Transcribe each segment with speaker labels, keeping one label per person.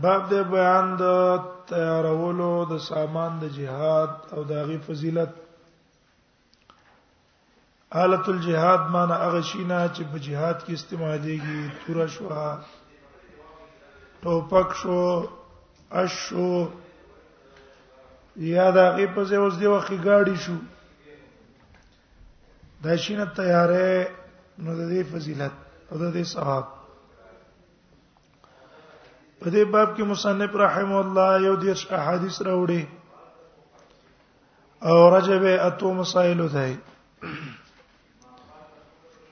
Speaker 1: باب د بیان د تیارولو د سامان د جهاد او د غي فضیلت حالت الجهاد معنی هغه شینا چې په جهاد کې استعمالېږي تور شو ټوپک شو اشو یا دا غي په ځای اوس دی وخت غاړي شو دا شینه تیارې نو د دې فضیلت او د دې ثواب په دې باب کې مصنف رحم الله یو دیش احادیث راوړي او رجب اتو مسائل ده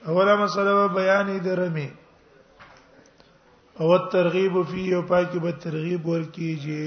Speaker 1: اوله مسله بیان دې رمي او الترغیب فيه او پاکي به ترغیب ورکیږي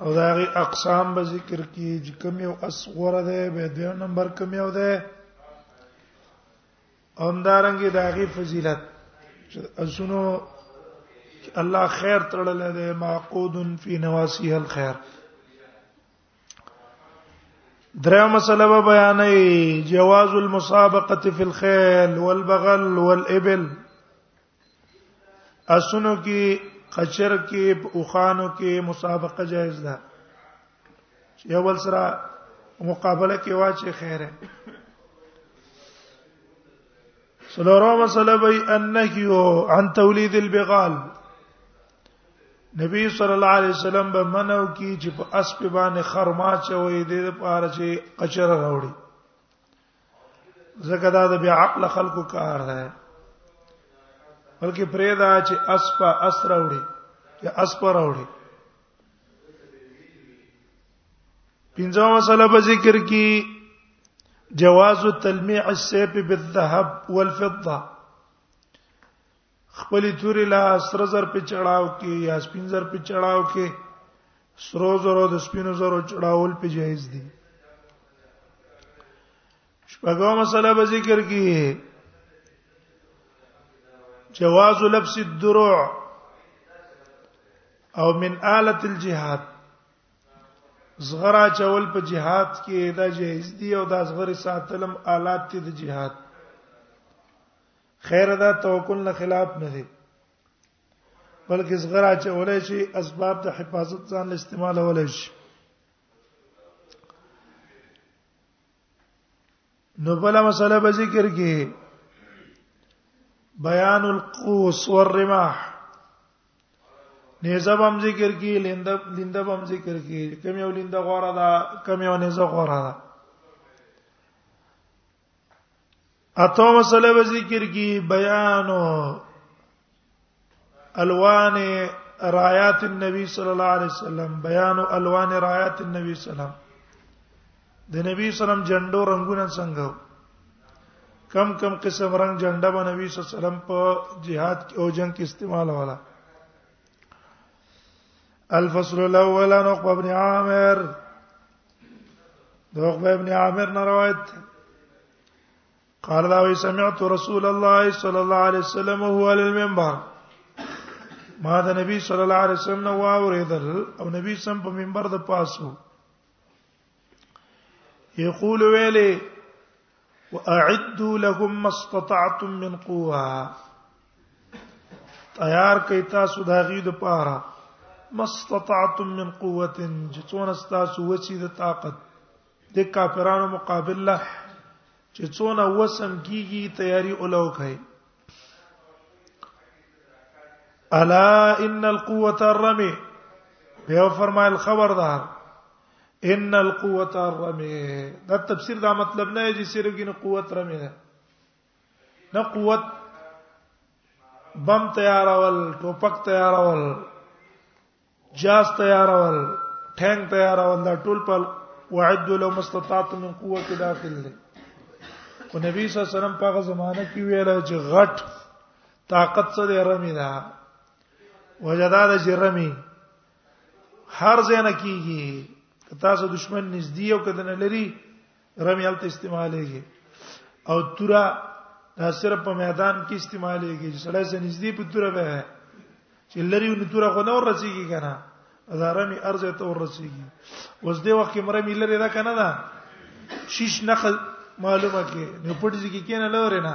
Speaker 1: او دا غي اقسام به ذکر کی چې کوم یو اصغر ده به د نمبر کوم یو ده همدارنګ دا غي فضیلت چې اسونو الله خیر تړل ده معقود فی نواسیه الخير دریا مسله به بیانې جواز المسابقه فی الخيل والبغل والابل اسونو کې قچر کې اوخانو کې مسابقه جایز ده چې اول سره مقابله کې واچې خیره سلورو مسله بی انکیو عن تولید البغال نبی صلی الله علیه وسلم به منو کی چې په اسب باندې خرما چوي د پاره چې قچر راوړي زګه دا د بیا عقل خلکو کار دی بلکې پرې دا چې اسپا اسره وړي یا اسپا راوړي پنځه مسله په ذکر کې جواز تلمیع السیف بالذهب والفضه خپل توري لا سر زر په چړاو کې یا سپین زر په چړاو کې سرو زرو د سپینو زرو چړاول په جایز دي شپږو مسله به ذکر کی جواز لبس الدروع او من آلة الجهاد زغرا چول په جهاد کې دا جایز دي او دا زغری ساتلم آلات دي د جهاد خیر دا توکل نه خلاف نه دی بلکې زغرا چې ولې شي اسباب د حفاظت ځان له استعمال ولې شي نو بل مسله به ذکر کې بیان القوس والرماح نيزه بم ذکر کې لیند لیند بم ذکر کې کم یو لیند غوړه ده کم یو نيزه غوړه ده اته مسله به ذکر کی بیان الوان رايات النبي صلى الله عليه وسلم بیان الوان رايات النبي صلى الله عليه وسلم د نبی صلی الله علیه وسلم جندو رنگونه څنګه کم کم قسم رنگ جنډه به نبی صلی الله علیه وسلم په jihad کې او جنگ کې استعمال ولا الفصل الاول نقب ابن عامر دوغ ابن عامر نه روایت قال دا وی سمعت رسول الله صلی الله علیه وسلم هو علی المنبر ما دا نبی صلی الله علیه وسلم نو اوریدل او نبی سم په منبر د پاسو یقول ویلی واعدوا لهم ما استطعتم من قوه تیار کئ تاسو د غید پاره ما استطعتم من قوه چې څونه تاسو وسی د طاقت د کافرانو مقابله چې څونه وسم کیږي تیاری اولو کړئ الا ان القوه الرمي به فرمایل خبردار ان القوت الرمي دا تفسیر دا مطلب نه دی چې رګینه قوت رمي ده نه قوت بم تیارول ټوپک تیارول جاز تیارول ټانک تیارول دا ټول په وعد لو مستطاعت من قوت داخل دي او نبی صلی الله علیه وسلم په زمانه کې ویل چې غټ طاقت څه دی رمي نه وجدا د جرمي هر ځای نه کیږي که تاسو دشمن نږدې او کدن لري رمي هلته استعمالېږي او تورا دا صرف په میدان کې استعمالېږي چې سړی سره نږدې په تورا به چې لري نو تورا خو نه ورسیږي کنه دا رمي ارزه ته ورسیږي اوس دې وخت کې مرمي لري دا کنه دا شیش نخل معلومه کې نو پټځي کې نه لوري نه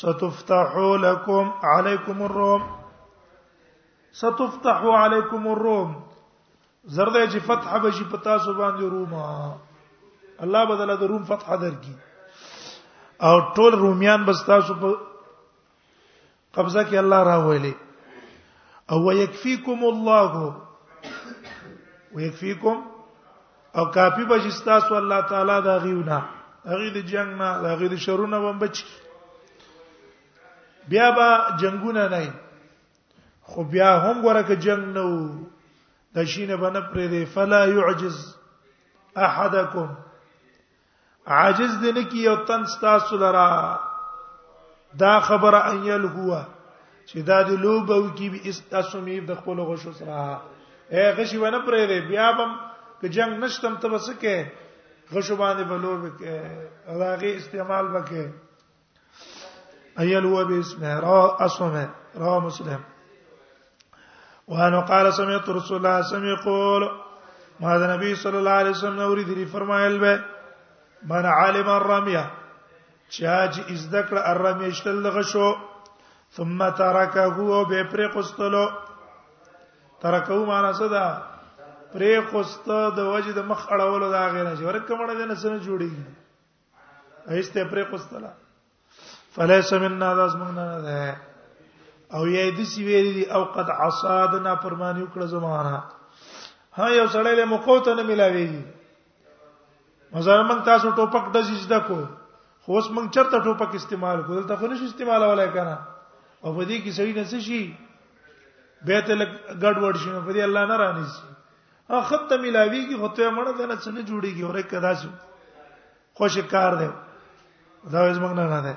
Speaker 1: ستفتح لكم عليكم الروم ستفتح عليكم الروم زرد چې فتح به شي پتا سو باندې روما الله بدل د روم فتح درکې او ټول روميان بس تاسو په قبضه کې الله راولي او ويكفيكم الله ويكفيكم او کافی بشي تاسو الله تعالی دا غیونه هغه د جنگ نه هغه د شرونه وم بچ بیا با جنگونه نه خو بیا هم ورکه جنگ نه وو د شینه بنه پرې دی فلا يعجز احدکم عاجز دې نه کی او تن تاسو لرا دا خبره ان یل هو چې دا د لوبو کې به استسمیر د خپل غشو سره اے غشي ونه پرې دی بیا بم که جنگ نشتم ته بس کې غشو باندې بلوب کې راغي استعمال وکې ايل هو باسمه را اسمه را مسلم وانه قال سمعت رسول الله سمع يقول ما ذا نبی صلی الله علیه وسلم نو ریدلی فرمایل به من علم الرميه چا چې از ذکر الرميه شتل دغه شو ثم ترکه هو به پر قستلو ترکه معنا څه ده پرې خوسته د وجه د مخ اړولو دا غیر چې ورکه مړه دې نه سره جوړیږي ایسته پرې قستلا فلیس مننا ذا زمنا ده او یې د سی ویل دي او قد عصادنا پرمانی وکړه زمانہ ها یو سړی له مخو ته نه ملاوي مزار موږ تاسو ټوپک د زیږدا کو خو اوس موږ چرته ټوپک استعمال کو دلته خو نشي استعمال ولای کنه او په دې کې سړی نه شي به ته ګډ وډ شي په دې الله نه رانیږي اخت ته ملاویږي خو ته مړه ده نه څه نه جوړیږي اورې کدا شو خوش کار دی دا وز موږ نه نه ده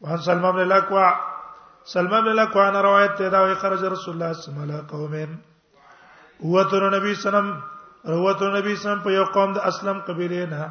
Speaker 1: وان سلمان بن الاکوا سلمان بن الاکوا نه روایت ته دا وی خرج رسول الله صلی الله علیه قومین وته نبی سلام وته نبی سلام په یو قوم د اسلم قبیله نه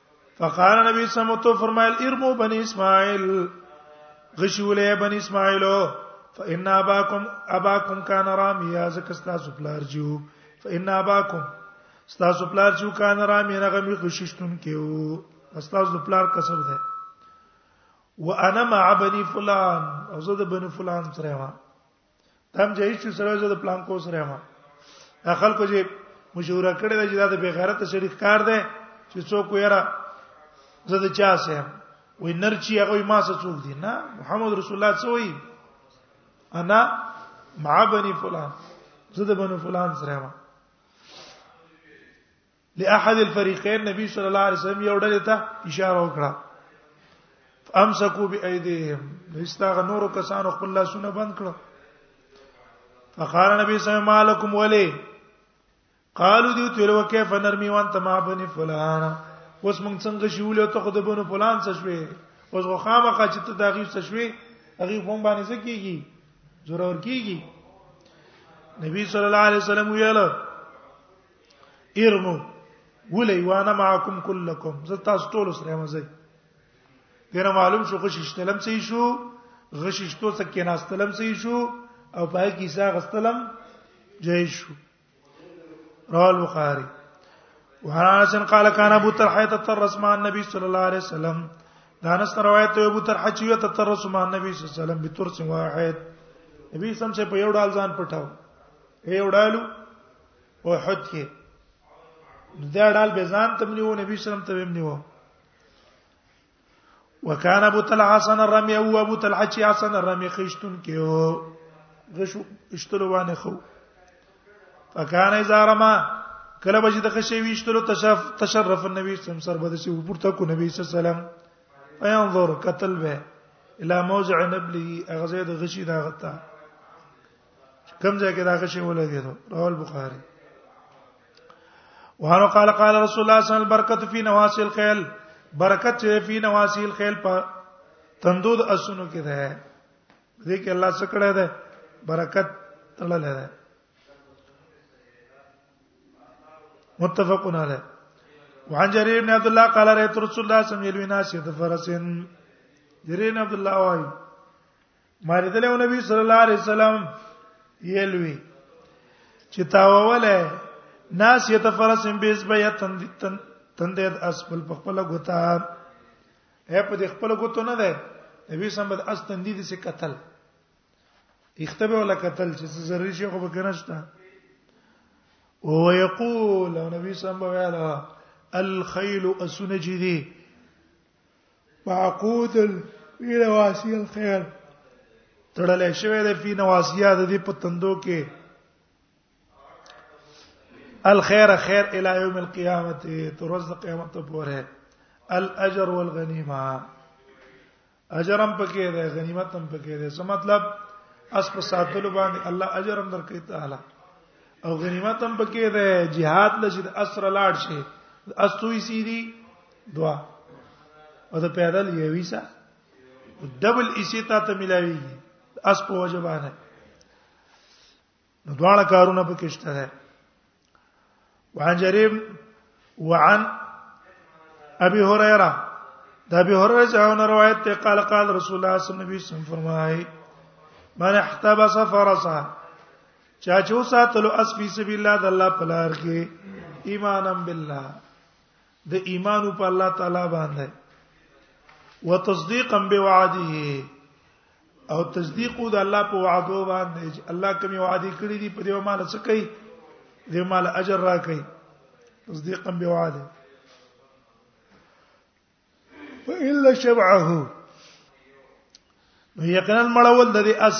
Speaker 1: فقال نبی سمت فرمایل ارمو بنی اسماعیل غشولې بنی اسماعیلو فإن أباكم أباكم كان راميا زکه تاسو پلار جیو فإن أباكم تاسو پلار جیو کان رامي نه غمي خوششتون کیو تاسو پلار کسب ده وانا مع بني فلان او زه د بني فلان سره ما تم جهیز شو سره زه د پلان کو سره ما دا خلکو چې مشوره کړې ده چې دا د بغیرت سړي کار ده چې څوک ویرا زه د چا سره وې نرچی هغه ما سره څوک دي نه محمد رسول الله څوی انا مع بني فلان زه د بنو فلان سره ما لاحد الفريقين نبی صلی الله علیه وسلم یو ډلې ته اشاره وکړه امسکو بأيديهم استغ نور کسانو خپل لاسونه بند کړو فقال نبی صلی الله علیه وسلم ولی قالو دیو تیر وکيف نرمي وان تما بن فلان اوس مونږ څنګه شیول ته خود بن فلان څه شوي اوس غخامه کا چې ته داغي څه شوي هغه هم باندې څه کیږي ضرور کیږي نبی صلی الله علیه وسلم ویل ارمو ولي وانا معكم كلكم زه تاسو ټول سره مزه دنه معلوم شو غشش تلم سي شو غشش تو څه کې ناس تلم سي شو او پای کې سا غستلم جاي شو رواه البخاري وعن انس قال كان ابو طلحه يتطرس مع النبي صلى الله عليه وسلم دا نس روایت ابو طلحه چې يتطرس مع النبي صلى الله عليه وسلم بترس واحد نبی سم سے په یو ډال ځان پټاو یو ډالو احد کې دا ډال به ځان تم نیو نبی سلام ته هم نیو وکانه ابو طلحه حسن الرمي او ابو طلحه چې حسن الرمي خشتون کې غشو اشتلو باندې خو فکان اذا رما کله بجې د خشې ویشتلو تشرف تشرف النبي صلی الله علیه وسلم سر بده سي ورته کو نبی صلی الله علیه وسلم فينظر قتل به الى موضع نبله اغزه د غشي دا غتا کوم ځای کې راغی شي ولګیدو رواه البخاری وانه قال قال رسول الله صلی الله علیه وسلم البرکت فی نواسی الخیل برکت چې فی نواسی الخیل په تندود اسونو کې ده دې کې الله سکړه ده برکت تړل ده متفقون علیه وعن جرير بن عبد الله قال رأيت رسول الله صلى الله عليه وسلم يلوي ناس يتفرسن جرير بن عبد الله وايي مریدل او نبی صلی الله علیه وسلم یلوی چې تاووله ناس یتفرسم بیس بیا تند اسفل په خپل غوتا اے په دې خپل غوتو نه ده نبی سم بد اس تندې دې څه قتل اختبه ولا قتل چې ضروري شي خو بکنه شته او یقول نبی سم بیا الخيل اسنجدي معقود فی نواسی الخير تړلې شوی د فی نواسیا د دې پتندو کې الخير خير الى يوم القيامه ترز قیامت پورې الاجر والغنیمه اجرم پکې ده غنیمت هم پکې ده څه مطلب اس په ساتلو باندې الله اجرم درکې تعالی او غنیمت هم پکې ده jihad لشي د اسر لاړ شي اسوي سي دي دوا او د پیدل یوي سا ډبل ایسی تا ته ملاوي اس په وجبانه نو دواړه کارونه پکې شته ده وعن جرير وعن ابي هريره د ابي هريره څخه روایت ته قال قال رسول الله صلی الله علیه وسلم فرمایي من احتبس فرسا چا چې وساتلو اس فی سبیل الله د الله په لار کې ایمانم بالله د ایمان په الله تعالی باندې وتصدیقا بوعده او تصدیق د الله په وعده باندې چې الله کوم وعده کړی دی په دې مال څه کوي دې مال اجر را کوي تصدیقا بوعده والا شبعه نو یقینا مړول د دې اس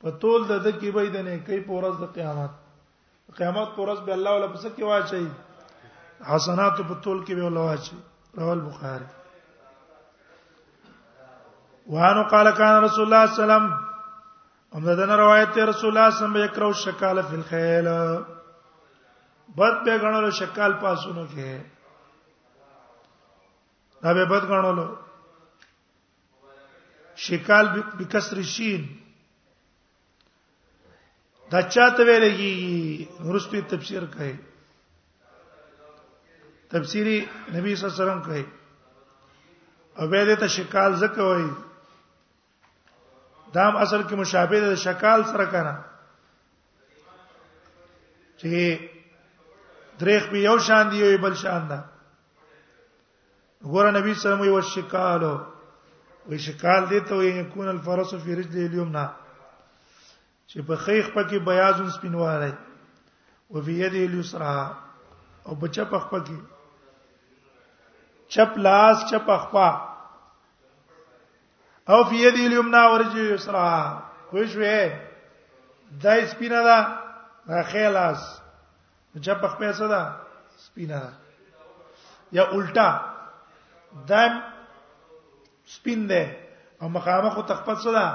Speaker 1: په تول د دکی به د نه کوي په ورځ د قیامت قیامت پر ورځ به الله ولا پس کې واچي حسنات په تول کې به الله واچي رواه البخاري وانه قال كان رسول الله صلی الله علیه وسلم هم دا نه روایت ته رسول الله صلی الله علیه وسلم یکرو شکال فی الخیل بد به غنلو شکال پاسونو کې دا به بد غنلو شکال بکسر شین دا چاته ویل کیږي ورستوي تفسیر کوي تفسیری نبی صلی الله علیه وسلم کوي او به دې ته شکال زکه وایي دا هم اصل کې مشابه ده شکال سره کنه چې درېخ به یو شان دی یو بل شان ده ګور نبی صلی الله علیه وسلم یو شکال وی شکال دې ته وی یکون الفرس فی رجل الیمنا چې په خیخ پکې بیاض سپینواله او فی یده الیسرا او په چپ خپ کې چپ لاس چپ خپا او فی یده الیمنا ورجل الیسرا وښوی دای سپینا دا خیلاس چا په خپل څه ده سپینا ده یا الټا دم سپین ده او مخامخ خو تخپل څه ده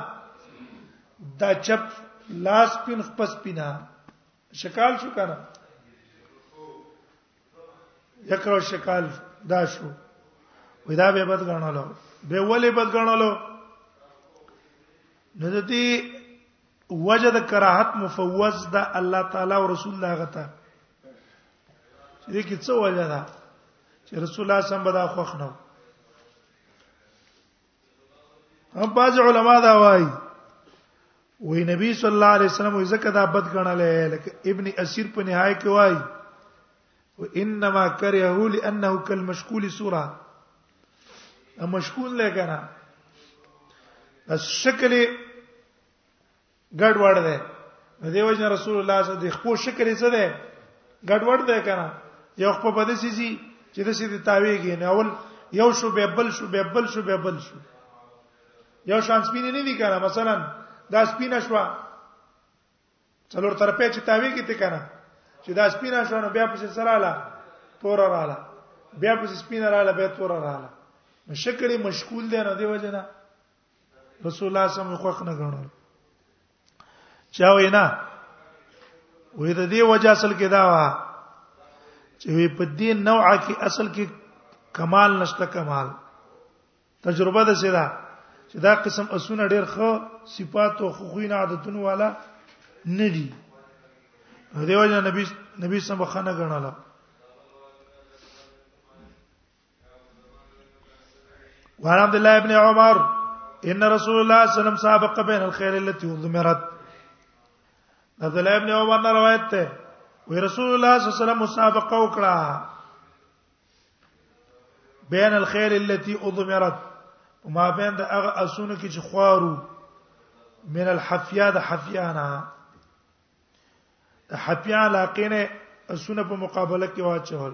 Speaker 1: دا چپ لاس پین خپل سپینا شکال شو کنه یکرو شکال دا شو ودا به بد غنلو به ولې بد غنلو نو د دې وجد کراهت مفوض ده الله تعالی او رسول الله غته دې کې څه وجه ده چې رسول الله سم بدا خوښ نه هم باز علما دا وایي وې نبی صلی الله علیه وسلم یې زکه دا بد غنل لکه ابن اسیر په نهایت کې وایي وانما كرهه لانه كالمشكول سوره مشکول لګره الشکل ګډ وړ ده نو دیو جن رسول الله صلی الله علیه وسلم د خپل شکر یې څه ده ګډ وړ ده کنه یو خپل په دې سي چې د سې د تاویږي نه اول یو شو به بل شو به بل شو به بل شو یو شان سپین نه دي کنه مثلا دا سپین شو څلور تر په چې تاویږي ته کنه چې دا سپین شو نو بیا په سره لا تور رااله بیا په سپین رااله بیا تور رااله نو شکر مشکول دی نه دی وجنه رسول الله سم خوښ نه غنل چا وینا وې د دې وجه اصل کې دا وا چې په دې نوع کې اصل کې کمال نشته کمال تجربه ده سره چې دا قسم اسونه ډېر ښه صفات او خوخوین عادتونه والا نه دي دیو جن نبی نبی سم بخنه غناله وعن عبد الله بن عمر ان رسول الله صلى الله عليه وسلم سابق بين الخير التي اضمرت عبد الله بن عمر نه روایت ده وی رسول الله صلی الله علیه وسلم مسابقه وکړه بین الخيل التي اضمرت وما بین د هغه اسونه کې چې خوارو من الحفیا د حفیانا د حفیا لاقینه اسونه په مقابله کې واچول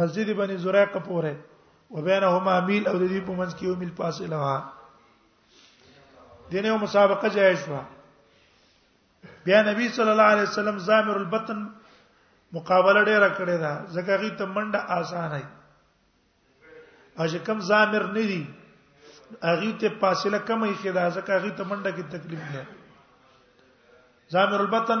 Speaker 1: مسجد بني زريق پورې وبينهما ميل او د دې په منځ کې یو ميل فاصله وا دینه مسابقه جایز وا بیا نبی صلی الله علیه وسلم زامر البطن مقابله ډیره کړې ده ځکه غي ته منډه آسان ہے اجه کم زامر نه دي اغه ته فاصله کم یې خدا ځکه غي ته منډه کې تکلیف نه زامر البطن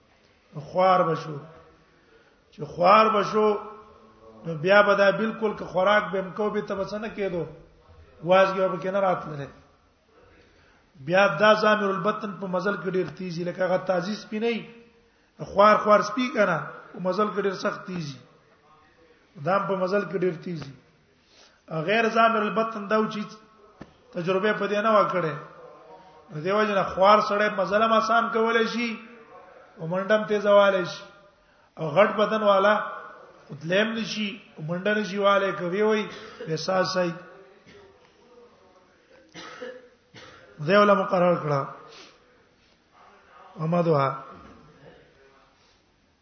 Speaker 1: خوار بشو چې خوار بشو نو بیا به دا بالکل که خوراک به مکو به ته بسنه کېدو وازګه به کنه راتله بیا دا زامر البطن په مزل کې ډیر تیزی لکه هغه تازی سپی نه خوار خوار سپی کنه په مزل کې ډیر سخت تیزی دا په مزل کې ډیر تیزی غیر زامر البطن دا چې تجربه په دې نه وکړي دیو جن خوار سړی مظلم آسان کولای شي او منډم تیزواله شي او غټ بدن والا اتلم نشي او منډه نشي واله کوي وي احساس سي دیو له مقرر کړه ومدوها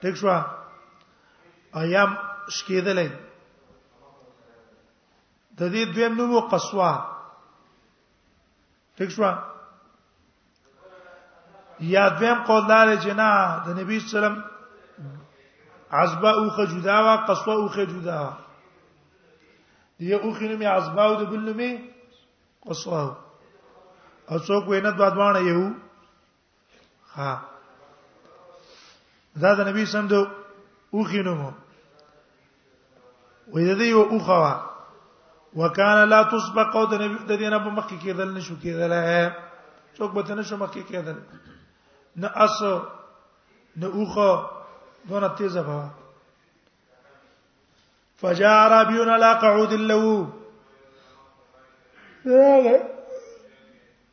Speaker 1: ټیک شو ایام شکیدلې د دې دویم نوم قصوا ټیک شو یا دویم قول دار جنا د نبی سلام عزبا اوخه جدا وا قصوا اوخه جدا وا دی اوخه نومي عزبا او د بل نومي قصوا او څوک وینه دوا دوانه یو ها دا د نبی سم دو اوخینو مو وې د دې یو اوخوا وکانه لا تسبق او د نبی د دینه په مخ کې کېدل نشو کېدل څوک به تنه شو مخ کې کېدل نه اس نه اوخه دونه تیزه بوا فجاء رابيون على قعود له راغه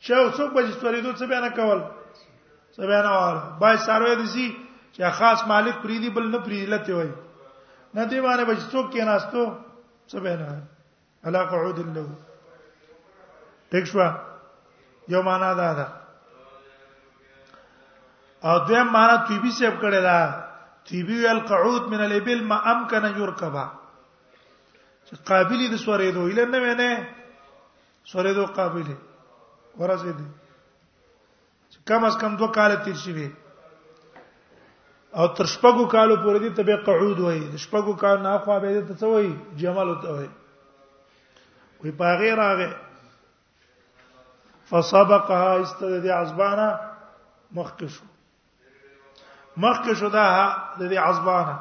Speaker 1: چې او څوک به ستوریدو څه بیان کول څه بیان وال بای ساروی دي سي چې خاص مالک پریدي بل نه پریدي لته وای نه دی باندې به څوک کې ناستو څه بیان علا قعود له ټیک شو یو معنا دا ده او دیم معنا تیبی سیب کړي دا تیبی القعود من الابل ما امکن یرکبا چې قابلیت سورې دوی لنه مې نه سورې دوه قابلیت ورځې دي چې کم از کم دوه کال تیر شي وي او تر شپږو کالو پورې دي تبه قعود وای د شپږو کال نه خو به دې ته څه وای جمال ته وای وی پاغه راغه فسبقها استدی عزبانا مخکشو مخک شو دا د دې عصبانه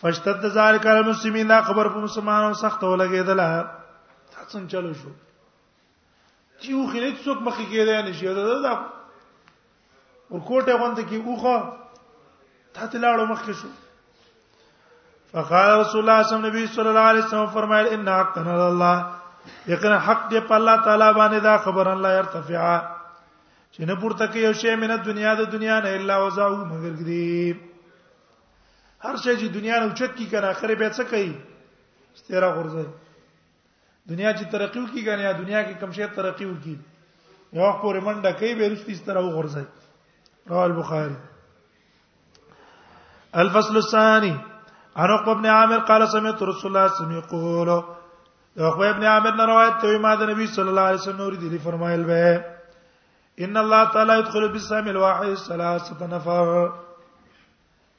Speaker 1: فشتد ذالک علی المسلمین دا خبر په مسلمانانو سخت ولګیدله څنګه چلو شو چې و خلک څوک مخکې کېدای نشي دا دا ورکوټه غونډه کې اوخه تاسو لاړو مخکې شو فقال رسول الله صلی الله علیه وسلم صلی الله علیه وسلم فرمایل ان حق الله یقینا حق دی په الله تعالی باندې دا خبر الله ارتفع چې نه پورته کې یو شی مینه دنیا د دنیا نه الا وزاو مگر دې هر شی چې دنیا نه اوچت کی کنه اخر به څه کوي ستیرا غورځي دنیا چې ترقیو کی کنه یا دنیا کې کم شی ترقیو کی یو پورې منډه کوي به رستی سترا غورځي رواه البخاری الفصل الثاني عن عقبه بن عامر قال سمعت رسول الله صلى الله عليه وسلم يقول عقبه بن عامر نے روایت ته ما د نبی صلی الله علیه وسلم اوریدلی فرمایل به ان الله تعالی يدخل بالسام الواحد ثلاثه نفر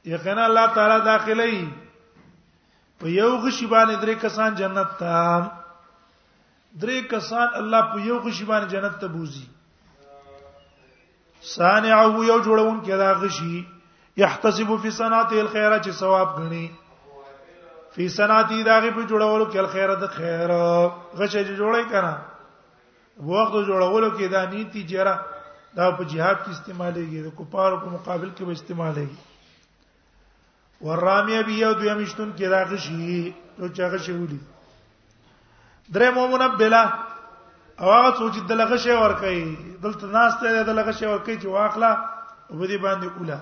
Speaker 1: یقینا الله تعالی داخلي په یو غشي باندې درې کسان جنت ته درې کسان الله په یو غشي باندې جنت ته بوزي صانعه یو جوړون کې دا غشي يحتسب في صنعته الخير چې ثواب غني فی صنعتی داغه په جوړولو کې الخير د خیر غشي چې جوړی کنه وخت جوړولو کې دا نیتی جره دا په جهاد کې استعمالېږي د کوپارو په مقابل کې به استعمالېږي ورامي به یو دوی مشتون کې داغه شي نو چې هغه شي ولي درې مو منبله او هغه څو چې دلغه شي ور کوي دلته ناس ته دلغه شي ور کوي چې واخلا او دې باندې اوله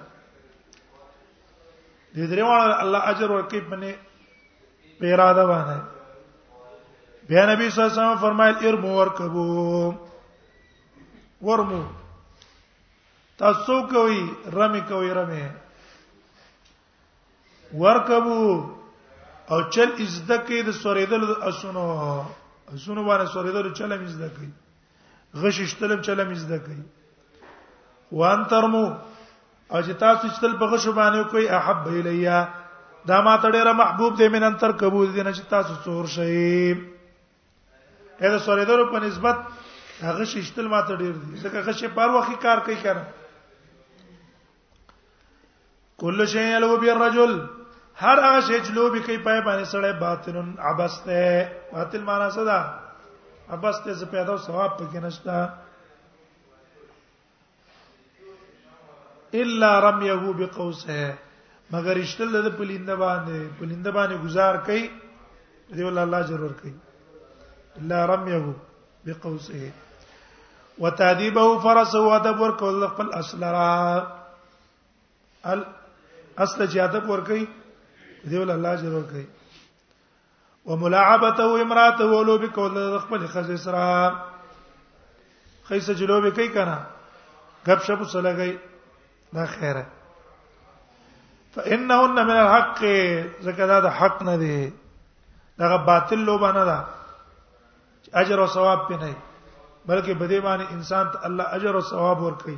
Speaker 1: دې درې واړه الله اجر ور کوي په نه په اراده باندې بیا نبی صلی الله علیه وسلم فرمایل ارمو ورکبو ورمو تاسو کوي رمي کوي رمي ورکبو او چل ازده کې د سوریدل اسونو اسونو باندې سوریدل چل هم ازده کوي غش شتلم چل هم ازده کوي وان ترمو او چې تاسو شتل په غش باندې کوئی احب الیا دا ما ته ډیره محبوب دی من انتر قبول دي نه چې تاسو څور شئ اېدا سوریدرو په نسبت هغه شیشتل ماته ډیر دي ځکه هغه شی پر وخت کار کوي کنه کله شی یلو بیر رجل هر هغه شی چې لوبي کوي پای باندې سړی باطلن عبس ده باطل معنا څه ده عبس ته څه پیدا او ثواب پکې نشته الا رميه بقوسه مگر اشتل د پلینده باندې پلینده باندې گزار کوي دی ول الله ضرور کوي الا رميه بقوسه وتاديبه فرس او ادب ور کول خپل اصل را ال اصل چې ادب ور کوي دی ول الله ضرور کوي وملاعبته امراته ولو بكل خپل خزې سره خیسه جلو به کوي کنه غب شپ سلګي دا خیره فانهن من الحق زکه دا د حق نه دی دا باطل لوبه نه ده اجر او ثواب په نه بلکې بده باندې انسان ته الله اجر او ثواب ورکړي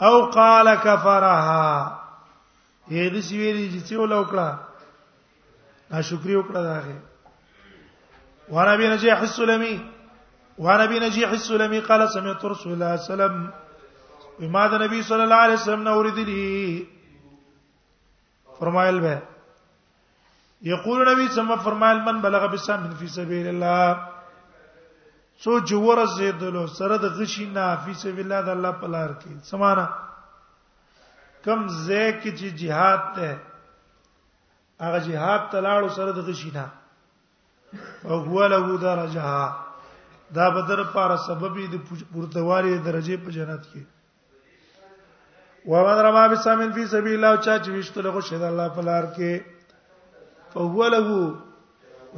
Speaker 1: او قال کفرها یې د سی ویلي چې څو لوکړه ناشکری وکړه داغه وانا بن نجيح السلمي وانا بن نجيح السلمي قال سمعت رسول الله صلى الله عليه وسلم بما النبي صلى الله عليه وسلم نوردلي فرمایل به یقول نبی صلی الله فرمایل من بلغ بسام فی سبیل الله سو جوور زیدلو سره د غشی نه فی سبیل الله د الله په لار کې سمانا کم زه کې چې jihad ته هغه jihad تلاړو سره د غشی نه او هو له درجه دا بدر پر سبب د پورتوالي درجه په جنت کې ومن رما بسامن فی سبیل الله چا چې وشته له شه د الله په لار کې فهو له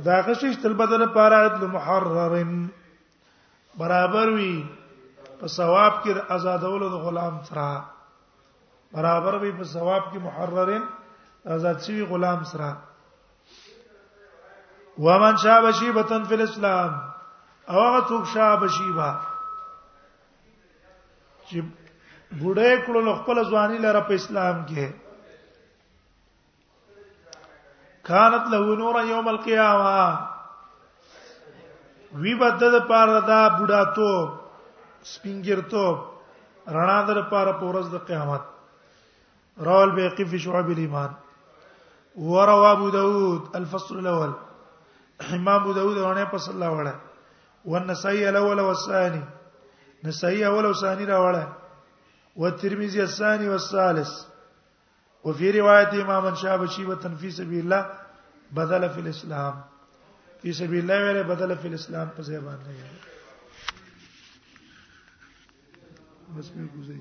Speaker 1: دا غشش تل بدل پاره عدل محررن برابر وی په ثواب کې د آزادولو د غلام سره برابر وی په ثواب کې محررن آزاد شوی غلام سره ومن شابه شیبتن فی الاسلام او هغه څوک شابه شیبه چې بوډه کړو خپل ځواني لره په اسلام کې كانت له نور يوم القيامه وی بد د پاره دا بوډا تو سپینګر تو رڼا در پاره پورز د قیامت راول بیقی فی شعب الايمان وروا ابو داود الفصل الاول امام ابو داود ونه پس الله وړه والنسائي الاول والثاني نسائي اول او ثاني راوړه والترمذي الثاني والثالث وفي روايه امام شعب شيبه في سبيل الله بدل في الاسلام في سبيل الله ولا بدل في الاسلام په ځای باندې بس مې ګوزي